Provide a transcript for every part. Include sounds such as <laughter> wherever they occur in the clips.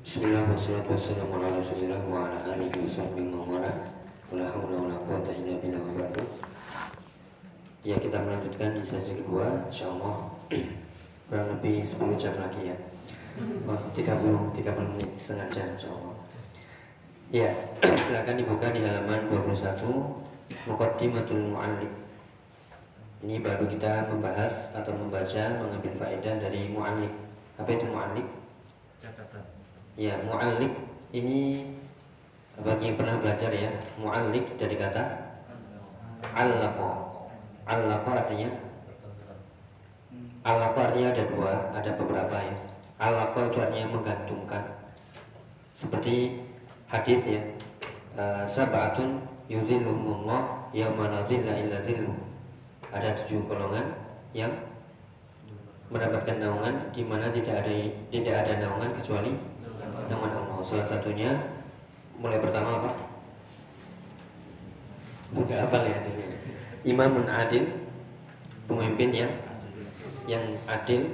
Bismillah. Ya kita melanjutkan di sesi kedua insyaallah kurang lebih 10 jam lagi ya. Oh, 30 30 menit setengah jam insyaallah. Ya, <clears throat> silakan dibuka di halaman 21 Muqaddimatul Mu'allim. Ini baru kita membahas atau membaca mengambil faedah dari mu'allim. Apa itu mu'allim? catatan Ya, mu'allik ini bagi yang pernah belajar ya, mu'allik dari kata allaqa. Allaqa artinya allaqa artinya ada dua, ada beberapa ya. Allaqa itu artinya menggantungkan. Seperti hadis ya. eh, Sab'atun yudhilluhumullah yauma la dhilla illa dhilluh. Ada tujuh golongan yang mendapatkan naungan di mana tidak ada tidak ada naungan kecuali naungan Allah. Salah satunya mulai pertama apa? Bukan apa ya di sini. Imamun adil, pemimpin yang yang adil,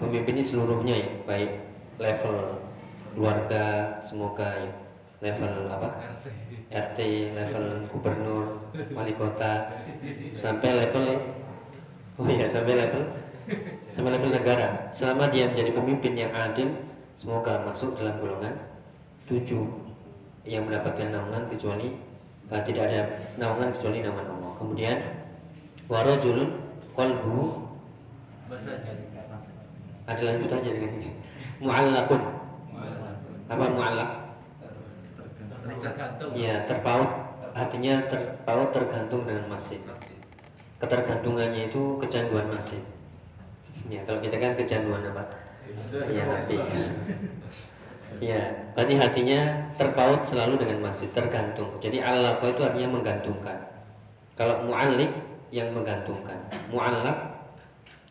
pemimpin ini seluruhnya ya, baik level keluarga, semoga ya, level apa? RT, level gubernur, wali kota, sampai level oh ya sampai level sampai level negara. Selama dia menjadi pemimpin yang adil, semoga masuk dalam golongan tujuh yang mendapatkan naungan kecuali eh, tidak ada naungan kecuali naungan Allah. Kemudian warajulun aja ada lanjutannya dengan ini. Mu'allakun. Apa mu'allak? tergantung Ya, terpaut hatinya terpaut tergantung dengan masjid. Ketergantungannya itu kecanduan masjid. Ya, kalau kita kan kecanduan apa? Ya, hati. Ya, berarti hatinya terpaut selalu dengan masjid, tergantung. Jadi Allah itu artinya menggantungkan. Kalau mu'allik yang menggantungkan, mu'allak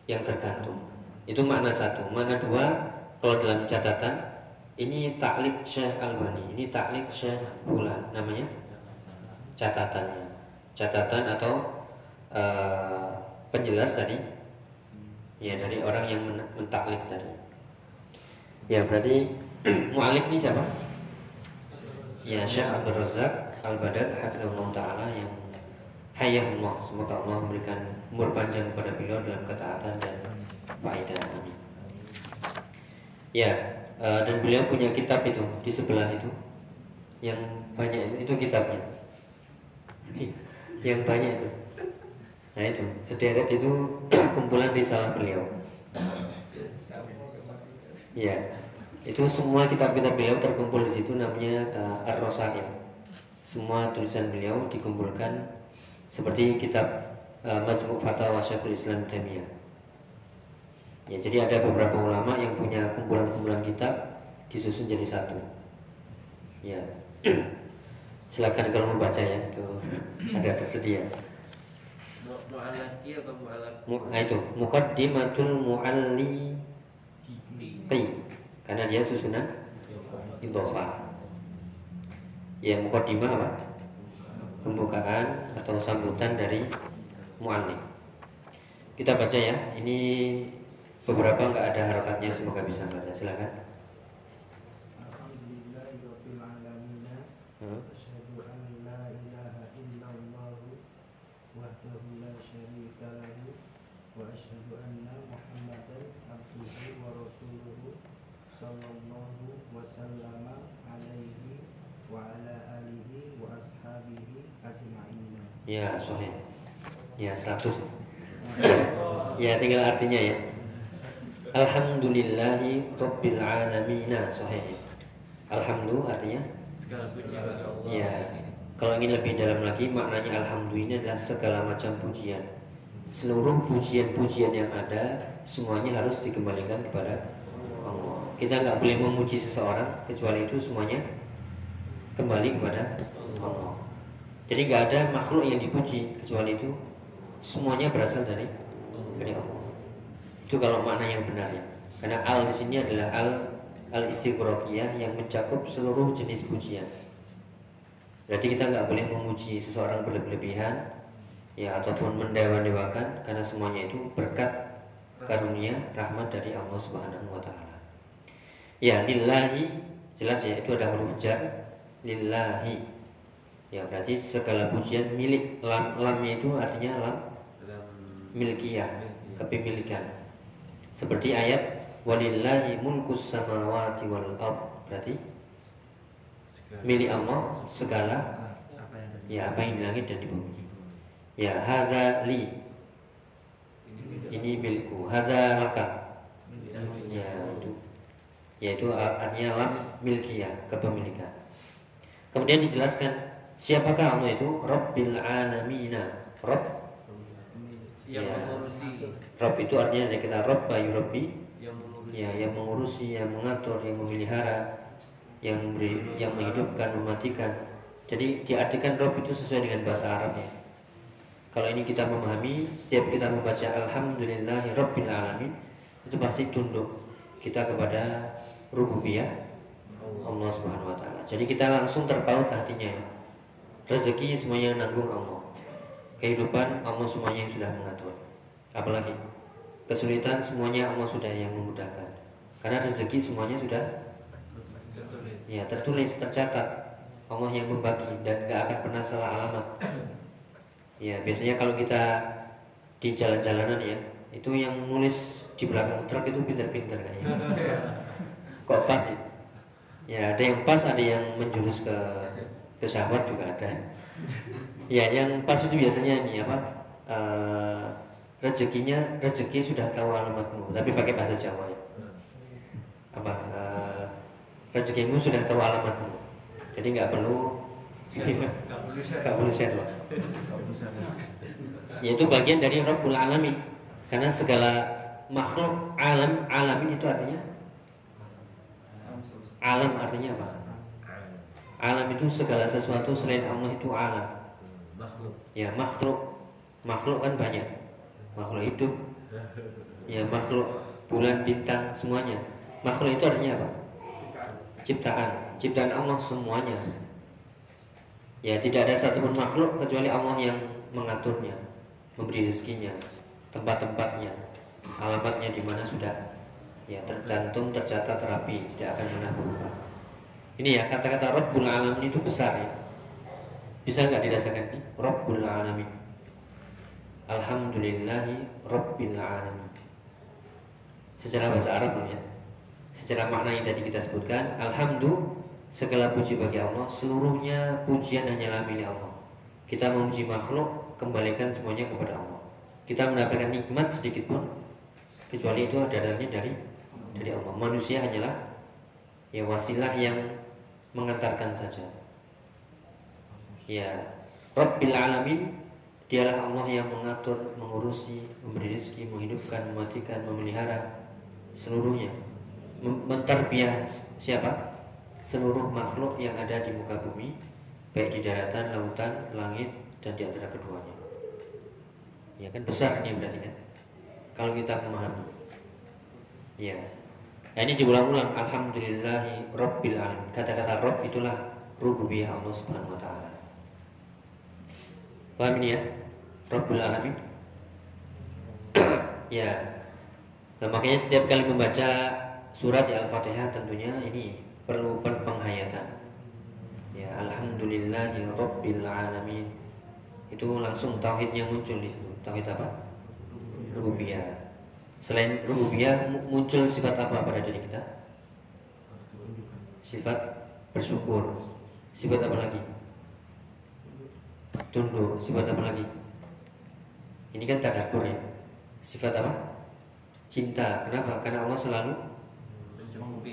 yang tergantung. Itu makna satu. Makna dua, kalau dalam catatan ini taklik Syekh Albani, ini taklik Syekh Bulan namanya catatannya. Catatan atau eh, penjelas tadi ya dari orang yang men- mentaklik tadi. Ya berarti <clears throat> mu'alif ini siapa? Ya Syekh Abdul Razak Al-Badar Hafizahullah Ta'ala yang Hayahullah. Semoga Allah memberikan umur panjang kepada beliau dalam ketaatan dan faedah Amin Ya eh, dan beliau punya kitab itu di sebelah itu. Yang banyak itu, itu kitabnya. <laughs> Yang banyak itu. Nah itu. Sederet itu <clears throat> kumpulan risalah beliau Ya, itu semua kitab-kitab beliau terkumpul di situ namanya uh, Ar-Rosail. Semua tulisan beliau dikumpulkan seperti kitab uh, Majmu' Fatawa Syekhul Islam Taimiyah. Ya, jadi ada beberapa ulama yang punya kumpulan-kumpulan kitab disusun jadi satu. Ya. <clears throat> Silakan kalau membaca ya, itu ada tersedia. mu'alaki atau mu'alak Mu, nah itu Muqaddimatul Mu'alli Karena dia susunan idhofah. Ya mukaddimah apa? Pembukaan atau sambutan dari mu'allim. Kita baca ya. Ini beberapa nggak ada harokatnya semoga bisa baca. Silakan. Hmm. Asyhadu an la abduhu wa rasuluhu sallallahu wa sallama alaihi wa ala alihi wa ashabihi ajma'in. Ya, sahih. Ya, 100. ya, tinggal artinya ya. Alhamdulillahi Rabbil Alamin Sahih Alhamdulillah artinya segala puji bagi Allah Ya Kalau ingin lebih dalam lagi Maknanya Alhamdulillah adalah segala macam pujian Seluruh pujian-pujian yang ada Semuanya harus dikembalikan kepada Allah Kita nggak boleh memuji seseorang Kecuali itu semuanya Kembali kepada Allah Jadi nggak ada makhluk yang dipuji Kecuali itu Semuanya berasal dari dari Allah itu kalau makna yang benar ya. Karena al di sini adalah al al istighraqiyah yang mencakup seluruh jenis pujian. Berarti kita nggak boleh memuji seseorang berlebihan ya ataupun mendewa-dewakan karena semuanya itu berkat karunia rahmat dari Allah Subhanahu wa taala. Ya, lillahi jelas ya itu ada huruf jar. Lillahi. Ya berarti segala pujian milik lam lamnya itu artinya lam milkiyah kepemilikan. Seperti ayat walillahi mulkus samawati wal ard. Berarti milik Allah segala ya apa yang di langit dan di bumi ya hadza li. Ini milikku. Hadza laka. Ya itu. Yaitu artinya lam milkiyah kepemilikan. Kemudian dijelaskan siapakah Allah itu? Rabbil alamina. Rabb yang Ya. mengurusi. Rabb itu artinya dari kita Rabb bayu yang mengurusi. Ya yang mengurusi yang mengatur yang memelihara yang memberi yang menghidupkan mematikan. Jadi diartikan Rabb itu sesuai dengan bahasa Arab ya kalau ini kita memahami setiap kita membaca Alhamdulillahi Rabbil Alamin itu pasti tunduk kita kepada rububiyah Allah Subhanahu wa taala. Jadi kita langsung terpaut hatinya. Rezeki semuanya nanggung Allah. Kehidupan Allah semuanya yang sudah mengatur. Apalagi kesulitan semuanya Allah sudah yang memudahkan. Karena rezeki semuanya sudah tertulis ya tertulis, tercatat. Allah yang membagi dan gak akan pernah salah alamat. Ya biasanya kalau kita di jalan-jalanan ya itu yang nulis di belakang truk itu pinter-pinter kayaknya. <laughs> Kok pas ya? Ya ada yang pas, ada yang menjurus ke ke syahwat juga ada. Ya yang pas itu biasanya ini apa? eh, rezekinya rezeki sudah tahu alamatmu, tapi pakai bahasa Jawa ya. Apa? eh, rezekimu sudah tahu alamatmu, jadi nggak perlu nggak perlu share nggak perlu share loh. Yaitu bagian dari Rabbul Alamin. Karena segala makhluk alam alamin itu artinya alam artinya apa? Alam itu segala sesuatu selain Allah itu alam. Ya makhluk makhluk kan banyak. Makhluk hidup, ya makhluk bulan bintang semuanya. Makhluk itu artinya apa? Ciptaan, ciptaan Allah semuanya. Ya tidak ada satupun makhluk kecuali Allah yang mengaturnya, memberi rezekinya, tempat-tempatnya, alamatnya di mana sudah ya tercantum, tercatat rapi, tidak akan pernah berubah. Ini ya kata-kata Rabbul Alamin itu besar ya. Bisa nggak dirasakan nih? Rabbul Alamin. Alhamdulillahi Rabbil Alamin. Secara bahasa Arab ya. Secara makna yang tadi kita sebutkan, Alhamdulillah segala puji bagi Allah, seluruhnya pujian hanyalah milik Allah. Kita memuji makhluk, kembalikan semuanya kepada Allah. Kita mendapatkan nikmat sedikit pun, kecuali itu adalah dari dari Allah. Manusia hanyalah ya wasilah yang mengantarkan saja. Ya, Rabbil Alamin Dialah Allah yang mengatur, mengurusi, memberi rezeki, menghidupkan, mematikan, memelihara seluruhnya. Menterbiah siapa? Seluruh makhluk yang ada di muka bumi, baik di daratan, lautan, langit, dan di antara keduanya. Ya kan besar ini berarti kan? Kalau kita memahami. Ya. Nah, ini diulang-ulang. Alhamdulillahi Rabbil Alamin. Kata-kata Rabb itulah rububiyah Allah Subhanahu wa taala. Paham ini ya? Rabbul Alamin. <clears throat> ya. Nah, makanya setiap kali membaca surat ya Al-Fatihah tentunya ini perlu pen- penghayatan. Ya, alhamdulillahi rabbil alamin. Itu langsung tauhidnya muncul di situ. Tauhid apa? Rububiyah. Selain rububiyah mu- muncul sifat apa pada diri kita? Sifat bersyukur. Sifat apa lagi? Tunduk. Sifat apa lagi? Ini kan tadabbur ya. Sifat apa? Cinta. Kenapa? Karena Allah selalu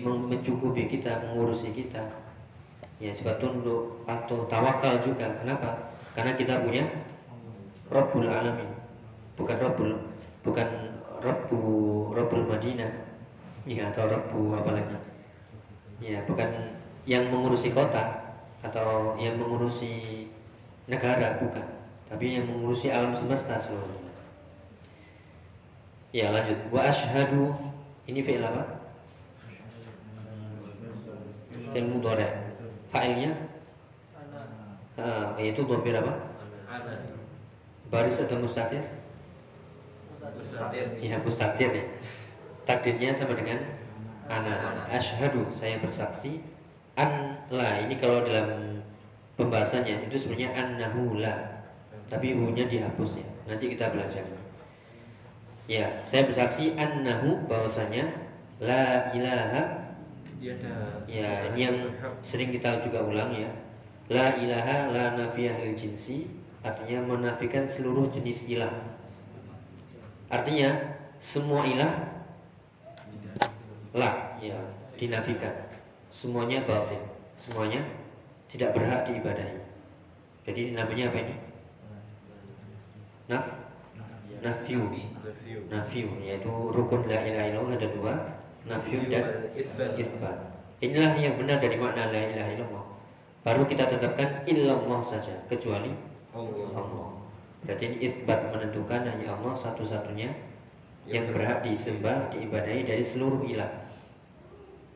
mencukupi kita, mengurusi kita. Ya, sifat tunduk, patuh, tawakal juga. Kenapa? Karena kita punya Rabbul Alamin. Bukan Rabbul, bukan Rabbu Rabbul Madinah. Ya, atau Rabbu apa lagi? Ya, bukan yang mengurusi kota atau yang mengurusi negara, bukan. Tapi yang mengurusi alam semesta seluruhnya. Ya, lanjut. Wa ashhadu ini fi'il apa? Fi'il mudhari. Fa'ilnya Ah, yaitu dhamir apa? ada Baris atau mustatir? Mustatir. Ya, mustatir ya. Takdirnya sama dengan ana. Ashhadu, saya bersaksi an la ini kalau dalam pembahasannya itu sebenarnya annahu la tapi hu-nya dihapus ya nanti kita belajar ya saya bersaksi annahu bahwasanya la ilaha Tiada ya ini yang sering kita juga ulang ya. La ilaha la nafiyah lil jinsi artinya menafikan seluruh jenis ilah. Artinya semua ilah la ya dinafikan. Semuanya batil semuanya tidak berhak diibadahi. Jadi ini namanya apa ini? Naf nafiu nafiu yaitu rukun la ilaha illallah ada dua nafiu dan Isbat. isbat. Inilah yang benar dari makna la ilaha illallah. Baru kita tetapkan illallah saja kecuali Allah. Allah. Berarti ini isbat menentukan hanya Allah satu-satunya yang berhak disembah diibadahi dari seluruh ilah.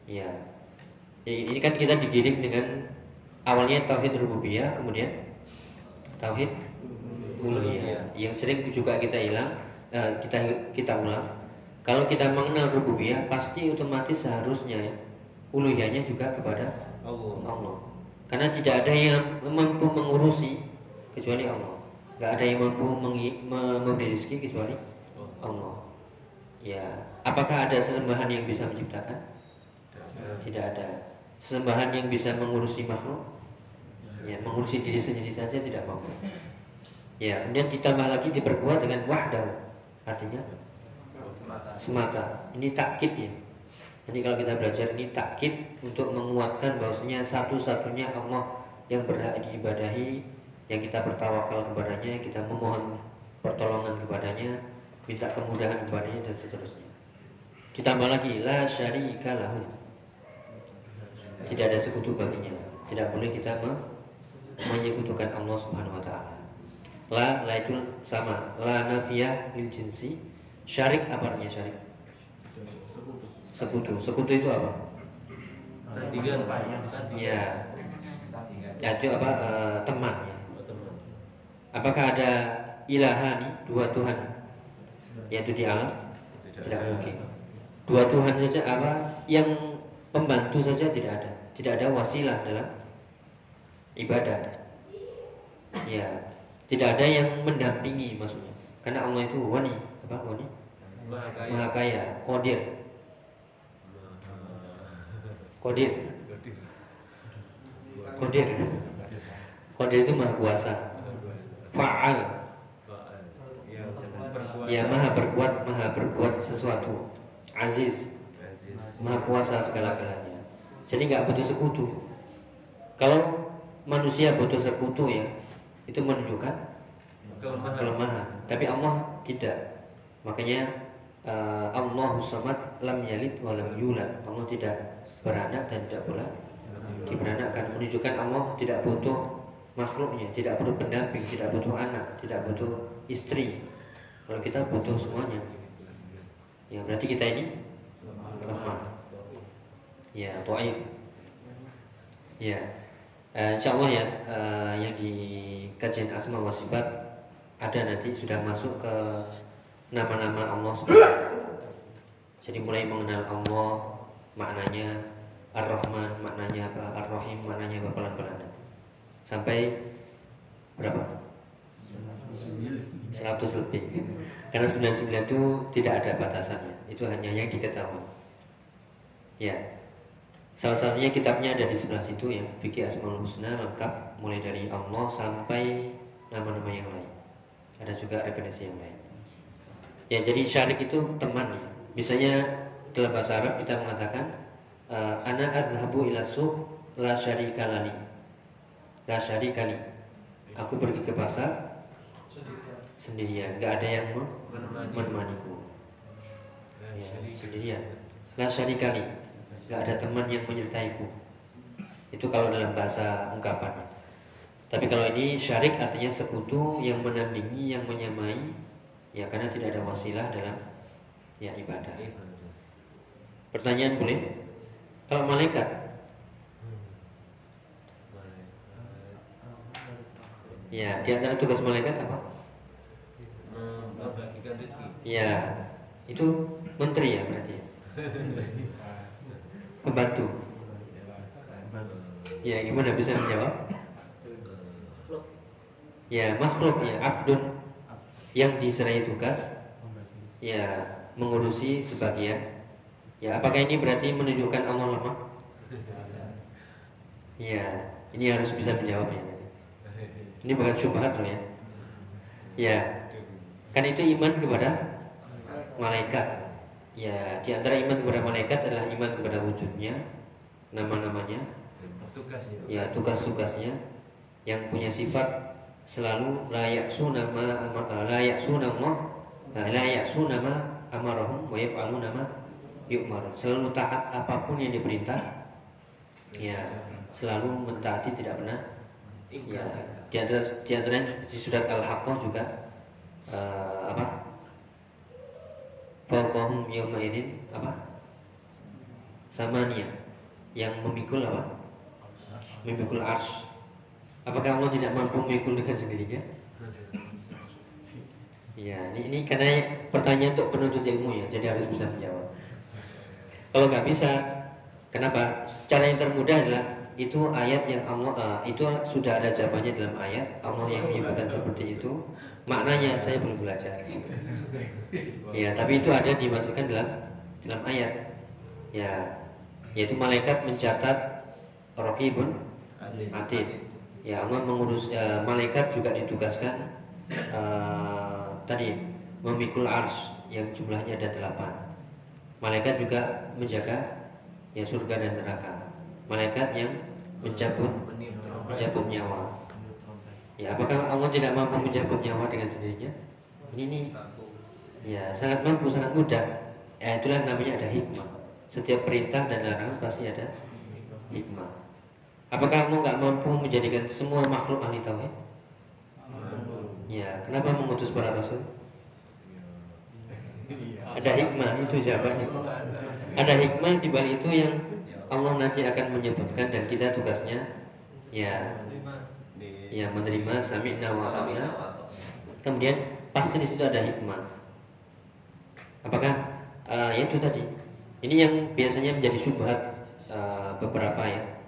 Ya. Ya, ini kan kita digiring dengan awalnya tauhid rububiyah kemudian tauhid uluhiyah. Yang sering juga kita hilang eh, kita kita ulang kalau kita mengenal rububiyah pasti otomatis seharusnya ya, uluhiyahnya juga kepada Allah. Allah. Karena tidak ada yang mampu mengurusi kecuali Allah. Nggak ada yang mampu memberi rezeki kecuali Allah. Ya apakah ada sesembahan yang bisa menciptakan? Tidak ada. Sesembahan yang bisa mengurusi makhluk? Ya mengurusi diri sendiri saja tidak mampu ya kemudian ditambah lagi diperkuat dengan wahdahu. Artinya semata. Ini takkit ya. Jadi kalau kita belajar ini takkit untuk menguatkan bahwasanya satu-satunya Allah yang berhak diibadahi yang kita bertawakal kepadanya kita memohon pertolongan kepadanya minta kemudahan kepadanya dan seterusnya. Ditambah lagi la syarika lahu. Tidak ada sekutu baginya. Tidak boleh kita me- menyekutukan Allah Subhanahu wa taala. La la itu sama. La nafiyah lil jinsi syarik apa artinya syarik? Sekutu. Sekutu itu apa. Tandingan. ya ya itu apa teman ya Oh, teman. apakah ada ilahani dua Tuhan? Yaitu di alam? Tidak mungkin. Dua Tuhan saja apa yang pembantu saja tidak ada. Tidak ada wasilah dalam ibadah. Ya tidak ada yang mendampingi maksudnya. Karena Allah itu wani apa wani Maha kaya. kodir kodir kodir kodir itu maha kuasa. Faal. Ya, ya maha berbuat maha berbuat sesuatu. Aziz. Aziz. maha kuasa segala-galanya jadi nggak butuh sekutu. Kalau manusia butuh sekutu ya itu menunjukkan Kelemahan. kelemahan. Tapi Allah tidak. Makanya eh, Allahu lam yalid wa lam yulad. Allah tidak beranak dan tidak pula diberanakkan. Menunjukkan Allah tidak butuh makhluknya tidak butuh pendamping tidak butuh anak tidak butuh istri. Kalau kita butuh semuanya. Ya berarti kita ini lemah. Ya taif. Ya. Eh, Insya Allah ya eh, yang di kajian asma wa sifat ada nanti sudah masuk ke nama-nama Allah. Jadi mulai mengenal Allah maknanya Ar-Rahman maknanya apa? Ar-Rahim maknanya apa? Pelan-pelan sampai berapa? 100 lebih. Karena 99 itu tidak ada batasannya. Itu hanya yang diketahui. Ya. Salah satunya kitabnya ada di sebelah situ ya. Fikih Asmaul Husna lengkap. Mulai dari Allah sampai nama-nama yang lain. Ada juga referensi yang lain ya jadi syarik itu teman ya. Misalnya dalam bahasa Arab kita mengatakan eh, ana adhabu ila suq la syarika lali la syarika li aku pergi ke pasar sendirian. Nggak ada yang menemaniku. Ya, syarika. sendirian. La syarikali nggak ada teman yang menyertaiku. Itu kalau dalam bahasa ungkapan. Tapi kalau ini syarik artinya sekutu yang menandingi yang menyamai ya karena tidak ada wasilah dalam ya ibadah Ibadah. pertanyaan boleh kalau malaikat. Malaikat. ya di antara tugas malaikat apa Membagikan rezeki. ya itu menteri ya berarti ya? pembantu Ya, gimana bisa menjawab? Ya, makhluk ya abdun yang diserai tugas ya mengurusi sebagian. Ya, apakah ini berarti menunjukkan Allah lemah? Ya, ini harus bisa menjawabnya. Ini bukan syubhat loh ya. Ya, kan itu iman kepada malaikat. Ya, di antara iman kepada malaikat adalah iman kepada wujudnya, nama-namanya, tugasnya ya tugas-tugasnya yang punya sifat selalu layak sunama layak sunama layak sunama amarahum wa yaf'aluna ma yu'marun. Selalu taat apa pun yang diperintah ya selalu mentaati tidak pernah. Ya di antara di antara di surat al-haqqah juga eh, apa? Fawqahum yawma idzin apa? Samania yang memikul apa? Memikul ars apakah Allah tidak mampu memikul dengan sendirinya? Ya ini, ini karena pertanyaan untuk penuntut ilmu ya jadi harus bisa menjawab. Kalau nggak bisa kenapa? Cara yang termudah adalah itu ayat yang Allah uh, itu sudah ada jawabannya dalam ayat Allah yang menyebutkan seperti itu. Maknanya saya belum belajar. Ya tapi itu ada dimasukkan dalam dalam ayat. Ya yaitu malaikat mencatat rokibun atid ya Allah mengurus uh, malaikat juga ditugaskan uh, tadi memikul ars yang jumlahnya ada delapan. Malaikat juga menjaga ya surga dan neraka. Malaikat yang mencabut mencabut nyawa. Ya apakah Allah tidak mampu mencabut nyawa dengan sendirinya? Ini nih ya sangat mampu sangat mudah. Ya itulah namanya ada hikmah. Setiap perintah dan larangan pasti ada hikmah apakah Allah nggak mampu menjadikan semua makhluk ahli tauhid? Ya kenapa mengutus para rasul? Ada hikmah itu jawabannya. Ada hikmah di balik itu yang Allah nanti akan menyebutkan dan kita tugasnya ya ya menerima sami'na wa kemudian pasti di situ ada hikmah. Apakah uh, ya itu tadi. Ini yang biasanya menjadi subhat uh, beberapa ya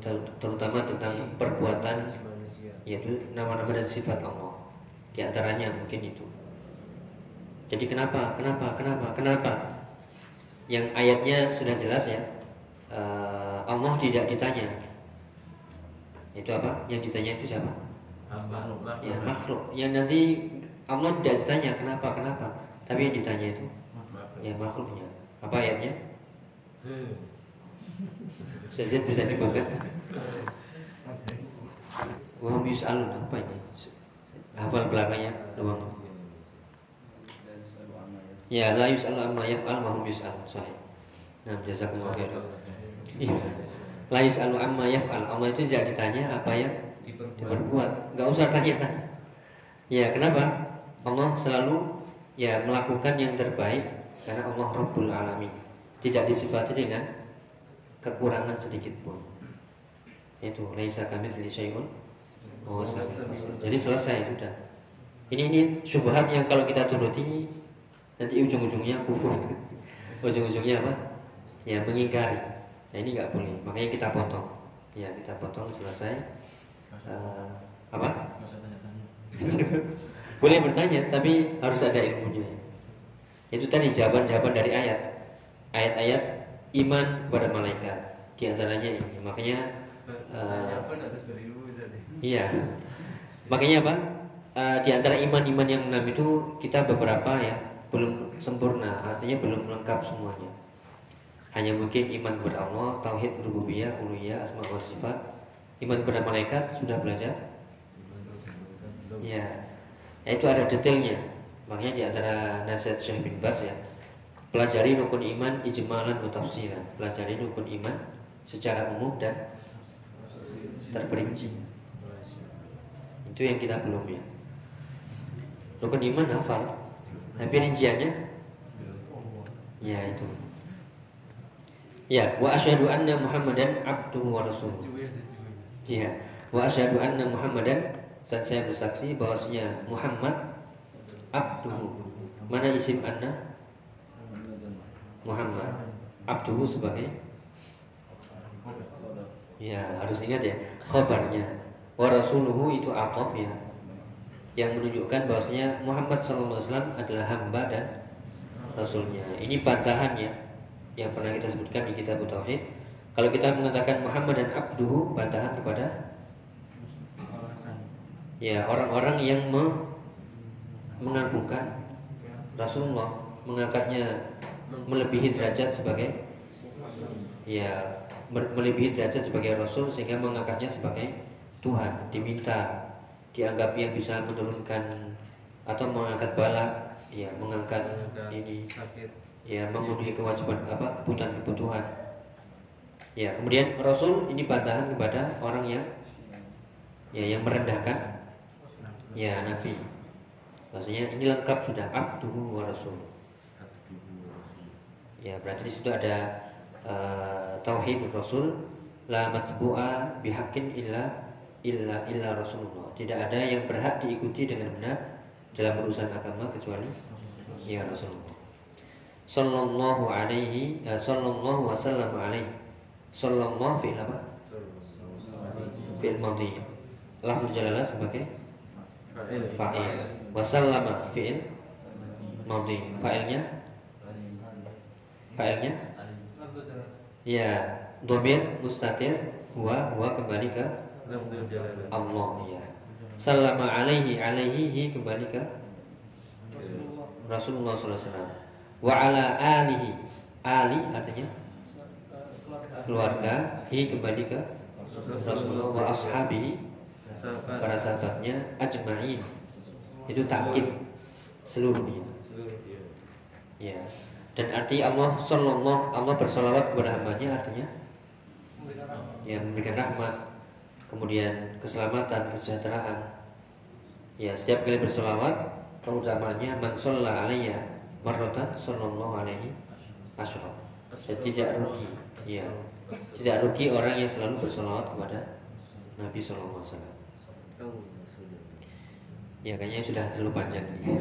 terutama tentang perbuatan yaitu nama-nama dan sifat Allah. Di antaranya mungkin itu. Jadi kenapa kenapa kenapa kenapa? Yang ayatnya sudah jelas ya. Uh, Allah tidak ditanya. Itu apa? Yang ditanya itu siapa? Makhluk ya makhluk. yang nanti Allah tidak ditanya kenapa kenapa? Tapi yang ditanya itu. Ya makhluknya. Apa ayatnya Saya bisa dibuka Wahum yus'alun apa ini? Hafal belakangnya doang ya la yus'alu amma yaf'al wa hum yus'alun sahih. Nah jazakumullah khairan. Iya. La yus'alu amma yaf'al. Allah itu tidak ditanya apa yang diperbuat. Nggak usah tanya-tanya. Ya kenapa? Allah selalu ya melakukan yang terbaik karena Allah Rabbul Alamin. Tidak disifati dengan kekurangan sedikit pun. Itu laisa kami syai'un. Oh, jadi selesai sudah. Ini ini syubhat yang kalau kita turuti nanti ujung-ujungnya kufur. <laughs> Ujung-ujungnya apa? Ya mengingkari. Nah ini nggak boleh. Makanya kita potong. Ya kita potong selesai. Uh, apa? <laughs> boleh bertanya tapi harus ada ilmunya. Itu tadi jawaban-jawaban dari ayat. Ayat-ayat iman kepada malaikat. Di antaranya ini. Makanya uh, iya. Makanya apa? Uh, di antara iman-iman yang enam itu kita beberapa ya belum sempurna. Artinya belum lengkap semuanya. Hanya mungkin iman kepada Allah tauhid rububiyah uluhiyah asma wa sifat. Iman kepada malaikat sudah belajar? Ya ya itu ada detailnya. Makanya di antara nasihat Syekh bin Bas ya pelajari rukun iman ijmalan wa tafsilan. Pelajari rukun iman secara umum dan terperinci. Itu yang kita belum ya. Rukun iman hafal tapi rinciannya ya itu. Ya wa asyhadu anna muhammadan abduhu wa rasul ya wa asyhadu anna muhammadan dan saya bersaksi bahwasanya Muhammad abduhu. Mana isim anna Muhammad abduhu sebagai Ya, harus ingat ya khabarnya. Wa rasuluhu itu atof ya. Yang menunjukkan bahwasanya Muhammad SAW adalah hamba dan rasulnya. Ini bantahan ya yang pernah kita sebutkan di kitab Tauhid. Kalau kita mengatakan Muhammad dan abduhu bantahan kepada ya orang-orang yang me mengagungkan Rasulullah, mengangkatnya melebihi derajat sebagai ya melebihi derajat sebagai rasul sehingga mengangkatnya sebagai Tuhan. Diminta dianggap yang bisa menurunkan atau mengangkat bala ya mengangkat ini ya memenuhi kewajiban apa kebutuhan kebutuhan ya kemudian rasul ini bantahan kepada orang yang ya yang merendahkan ya nabi. Maksudnya ini lengkap sudah abduhu wa rasul ya berarti di situ ada uh, tauhid rasul la matbu'a bihaqqin illa illa illa rasulullah. Tidak ada yang berhak diikuti dengan benar dalam urusan agama kecuali ya rasulullah. Sallallahu alaihi uh, sallallahu wasallam alaihi. Sallallahu fi'il apa? Fi'il madhi. Lafzul jalalah sebagai fa'il. Wasallama fi'il madhi. Fa'ilnya fa'ilnya ya domir mustatir huwa huwa kembali ke Allah ya Salama alaihi alaihi kembali ke Rasulullah SAW Wa ala alihi. Ali artinya? Keluarga. Hi kembali ke Rasulullah Wa ashabihi. Para sahabatnya Ajma'in. Itu takkid Seluruhnya Ya dan arti Allah sallallahu Allah bersalawat kepada hambanya artinya? Ya memberikan rahmat kemudian keselamatan kesejahteraan. Ya setiap kali bersalawat keutamanya man shalla alayya marratan sallallahu alaihi asyara tidak rugi ya. Tidak rugi orang yang selalu bersalawat kepada Nabi sallallahu alaihi wasallam. Ya kayaknya sudah terlalu panjang Ya,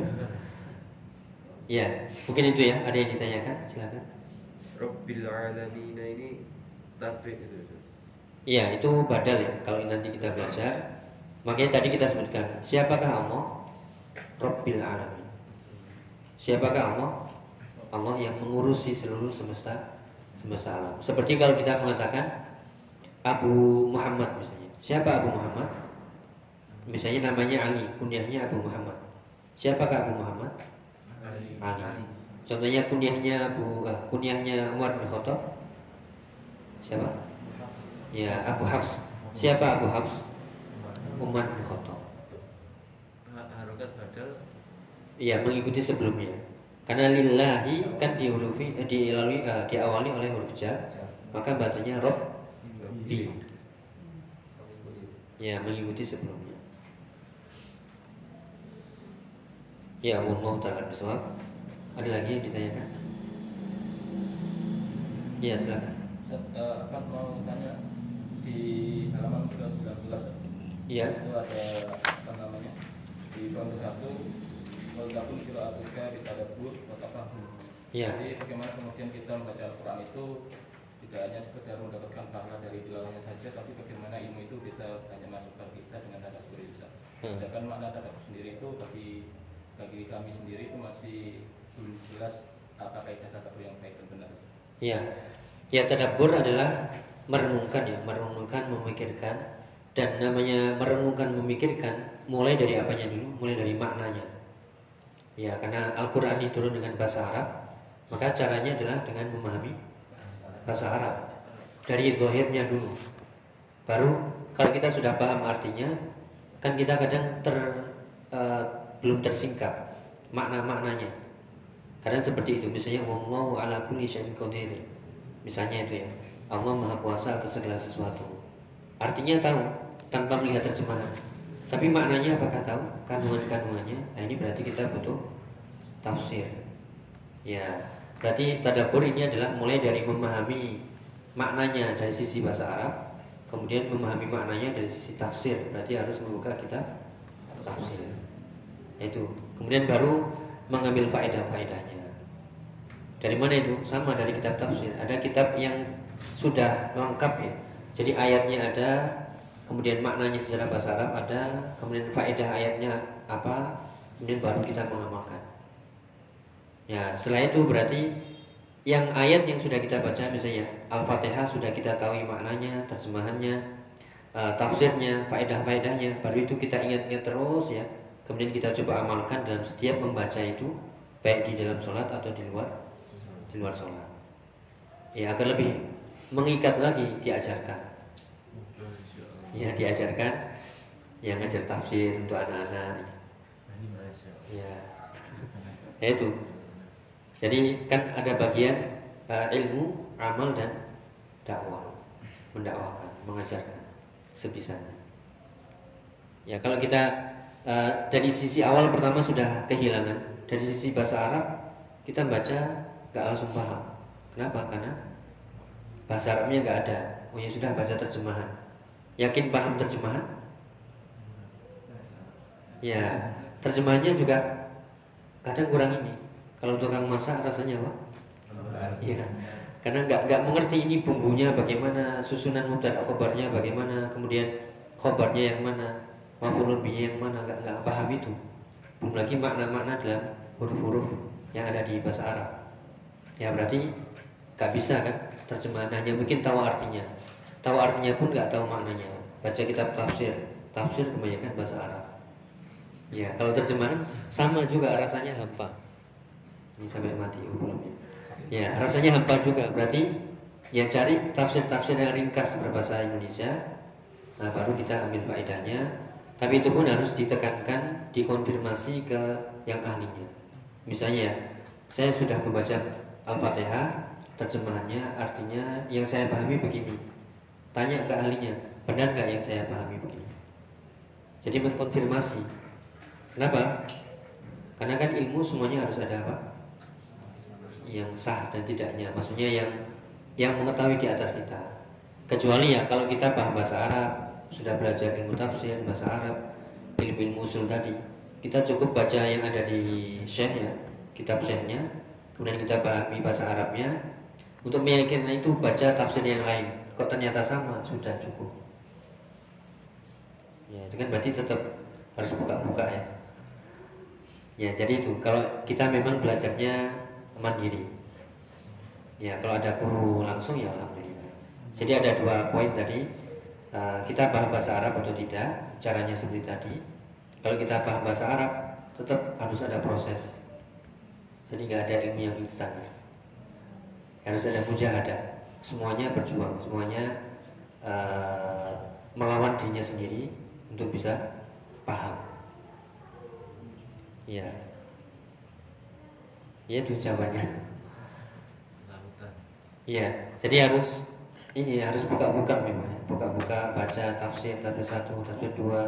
mungkin itu ya. Ada yang ditanyakan? Silakan. Rabbil alamin ini tabrik itu. Iya, itu badal ya. Kalau nanti kita belajar, makanya tadi kita sebutkan siapakah Allah? Rabbil alamin. Siapakah Allah? Allah yang mengurusi seluruh semesta semesta alam. Seperti kalau kita mengatakan Abu Muhammad misalnya. Siapa Abu Muhammad? Misalnya namanya Ali, kunyahnya Abu Muhammad. Siapakah Abu Muhammad? Ali. Contohnya kunyahnya Abu uh, kunyahnya Umar bin Khattab. Siapa? Ya, Abu Hafs. Siapa Abu Hafs? Umar bin Khattab. Harokat badal. Iya, mengikuti sebelumnya. Karena lillahi kan dihurufi eh, dilalui uh, diawali oleh huruf jar, maka bacanya rob bi. Ya, mengikuti sebelumnya. Ya Allah taala bisawab. Ada lagi yang ditanyakan? Ya silakan. Akan mau tanya di halaman 19 Iya. itu ada apa namanya di bab satu Walaupun kira atuka di tadabur watafahum Iya. Jadi bagaimana kemudian kita membaca Al-Quran itu tidak hanya sekedar mendapatkan pahala dari tilawahnya saja, tapi bagaimana ilmu itu bisa hanya masuk ke kita dengan tadabur itu. Hmm. Sedangkan makna tadabur sendiri itu bagi bagi kami sendiri itu masih belum jelas apa kaidah tadabur yang baik dan benar. Ya, ya tadabbur adalah merenungkan ya, merenungkan, memikirkan dan namanya merenungkan, memikirkan mulai dari apanya dulu? Mulai dari maknanya. Ya, karena Al-Qur'an ini turun dengan bahasa Arab, maka caranya adalah dengan memahami bahasa Arab. Dari zahirnya dulu. Baru kalau kita sudah paham artinya, kan kita kadang ter eh, belum tersingkap makna-maknanya. Kadang seperti itu, misalnya wallahu ala kulli syai'in qadir. Misalnya itu ya. Allah Maha Kuasa atas segala sesuatu. Artinya tahu tanpa melihat terjemahan. Tapi maknanya apakah tahu? Kandungan-kandungannya. Nah, ini berarti kita butuh tafsir. Ya, berarti tadabbur ini adalah mulai dari memahami maknanya dari sisi bahasa Arab, kemudian memahami maknanya dari sisi tafsir. Berarti harus membuka kitab tafsir. Itu. Kemudian baru mengambil faedah-faedahnya. Dari mana itu? Sama dari kitab tafsir. Ada kitab yang sudah lengkap ya. Jadi ayatnya ada, kemudian maknanya secara bahasa Arab ada, kemudian faedah ayatnya apa, kemudian baru kita mengamalkan. Ya, setelah itu berarti yang ayat yang sudah kita baca misalnya Al-Fatihah sudah kita tahu maknanya, terjemahannya, uh, tafsirnya, faedah-faedahnya, baru itu kita ingat-ingat terus ya. Kemudian kita coba amalkan dalam setiap membaca itu baik di dalam sholat atau di luar di luar sholat. Ya agar lebih mengikat lagi diajarkan. Ya diajarkan yang ngajar tafsir untuk anak-anak. Ya. Ya itu jadi kan ada bagian uh, ilmu, amal dan dakwah, mendakwakan, mengajarkan sebisanya. Ya kalau kita uh, dari sisi awal pertama sudah kehilangan, dari sisi bahasa Arab kita baca nggak langsung paham. Kenapa? Karena bahasa Arabnya nggak ada. Oh ya sudah baca terjemahan. Yakin paham terjemahan? Ya terjemahannya juga kadang kurang ini kalau tukang masak rasanya apa? Iya. Karena nggak nggak mengerti ini bumbunya bagaimana, susunan mubtada khobarnya bagaimana, kemudian khobarnya yang mana, mafulun yang mana, nggak nggak paham itu. Belum lagi makna-makna dalam huruf-huruf yang ada di bahasa Arab. Ya berarti nggak bisa kan terjemahan hanya mungkin tahu artinya. Tahu artinya pun nggak tahu maknanya. Baca kitab tafsir, tafsir kebanyakan bahasa Arab. Ya kalau terjemahan sama juga rasanya hampa ini sampai mati hukumnya. Ya, rasanya hampa juga. Berarti ya cari tafsir-tafsir yang ringkas berbahasa Indonesia. Nah, baru kita ambil faedahnya. Tapi itu pun harus ditekankan, dikonfirmasi ke yang ahlinya. Misalnya, saya sudah membaca Al-Fatihah, terjemahannya artinya yang saya pahami begini. Tanya ke ahlinya, benar nggak yang saya pahami begini? Jadi mengkonfirmasi. Kenapa? Karena kan ilmu semuanya harus ada apa? yang sah dan tidaknya maksudnya yang yang mengetahui di atas kita kecuali ya kalau kita paham bahasa Arab sudah belajar ilmu tafsir bahasa Arab ilmu-ilmu usul tadi. Kita cukup baca yang ada di syekh ya kitab syekhnya. Kemudian kita pahami bahasa Arabnya. Untuk meyakinkan itu baca tafsir yang lain. Kok ternyata sama? Sudah cukup. Ya itu kan berarti tetap harus buka-buka ya. Ya jadi itu. Kalau kita memang belajarnya mandiri. Ya, kalau ada guru langsung ya alhamdulillah. Jadi ada dua poin tadi. Uh, kita paham bahasa Arab atau tidak, caranya seperti tadi. Kalau kita paham bahasa Arab, tetap harus ada proses. Jadi nggak ada ilmu yang instan. Harus ada mujahadah. Semuanya berjuang, semuanya uh, melawan dirinya sendiri untuk bisa paham. Ya. Iya itu jawabannya. Iya, jadi harus ini harus buka-buka memang, buka-buka baca tafsir tafsir satu, tafsir dua,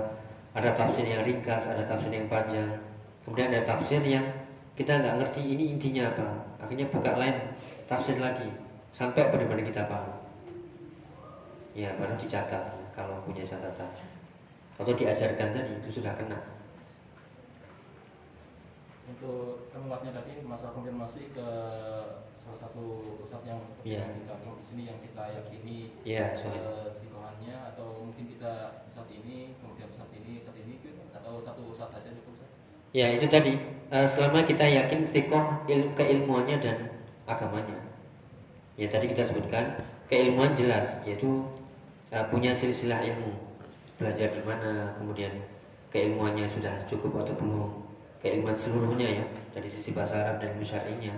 ada tafsir yang ringkas, ada tafsir yang panjang, kemudian ada tafsir yang kita nggak ngerti ini intinya apa, akhirnya buka lain tafsir lagi sampai benar-benar kita paham. Ya baru dicatat kalau punya catatan. Atau diajarkan tadi itu sudah kena untuk keluarnya tadi masalah konfirmasi ke salah satu pusat yang yeah. dicontoh di sini yang kita yakini yeah, so uh, sikohannya atau mungkin kita saat ini kemudian saat ini saat ini atau satu pusat saja cukup Ustaz? Ya itu tadi uh, selama kita yakin sikoh il keilmuannya dan agamanya. Ya tadi kita sebutkan keilmuan jelas yaitu uh, punya silsilah ilmu belajar di mana kemudian keilmuannya sudah cukup atau belum keilmuan seluruhnya ya dari sisi bahasa Arab dan musyarinya.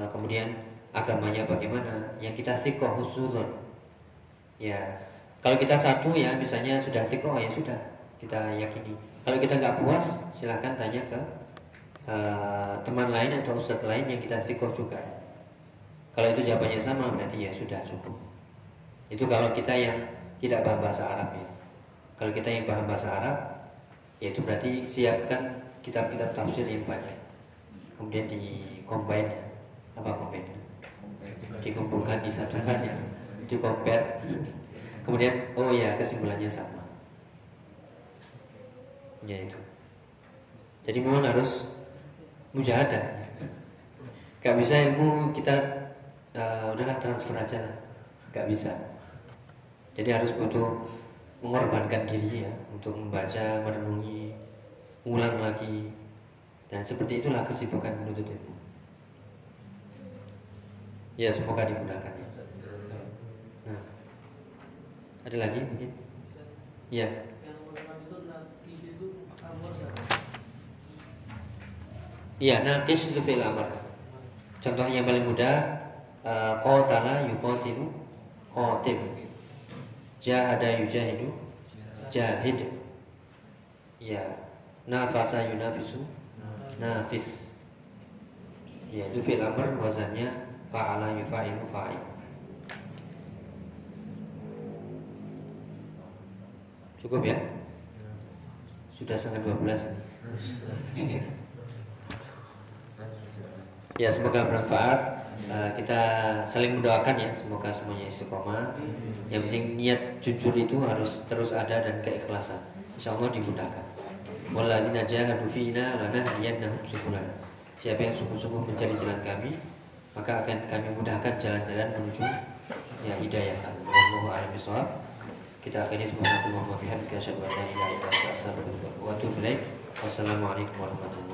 Nah, kemudian agamanya bagaimana? Yang kita sikoh husnudon ya kalau kita satu ya misalnya sudah sikoh ya sudah kita yakini. Kalau kita nggak puas silahkan tanya ke uh, teman lain atau ustadz lain yang kita sikoh juga. Kalau itu jawabannya sama berarti ya sudah cukup. Itu kalau kita yang tidak paham bahasa Arab ya. Kalau kita yang paham bahasa Arab ya itu berarti siapkan kitab-kitab tafsir yang banyak. Kemudian di combine apa combine? Dikumpulkan disatukan ya. Di compare kemudian oh ya kesimpulannya sama. Ya itu. Jadi memang harus mujahadah. Gak bisa ilmu kita uh, udahlah transfer aja lah. Gak bisa. Jadi harus butuh mengorbankan diri ya untuk membaca, merenungi, ulang lagi. Dan seperti itulah kesibukan menuntut ilmu. Ya semoga dimudahkan ya. Nah, ada lagi mungkin? Ya. Iya, nakis itu fi'il amr. Contoh yang paling mudah uh, qatala yuqatilu qatil. Jahada yujahidu jahid. Ya, nafasa yunafisu nafis. Ya, itu fi'il amr wazannya fa'ala yufa'ilu fa'il. Cukup ya? Sudah sangat 12 ini. Ya semoga bermanfaat. Uh, kita saling mendoakan ya, semoga semuanya istiqomah. Yang penting niat jujur itu harus terus ada dan keikhlasan. Insya Allah dimudahkan. Walladzina jahadu fina lanahdiyannahum subulana. Siapa yang sungguh-sungguh mencari jalan kami, maka akan kami mudahkan jalan-jalan menuju ya hidayah kami. Wallahu a'lam. Kita akhiri subhanallahi wa bihamdihi asyhadu an la ilaha illa wa atubu. Wassalamualaikum warahmatullahi.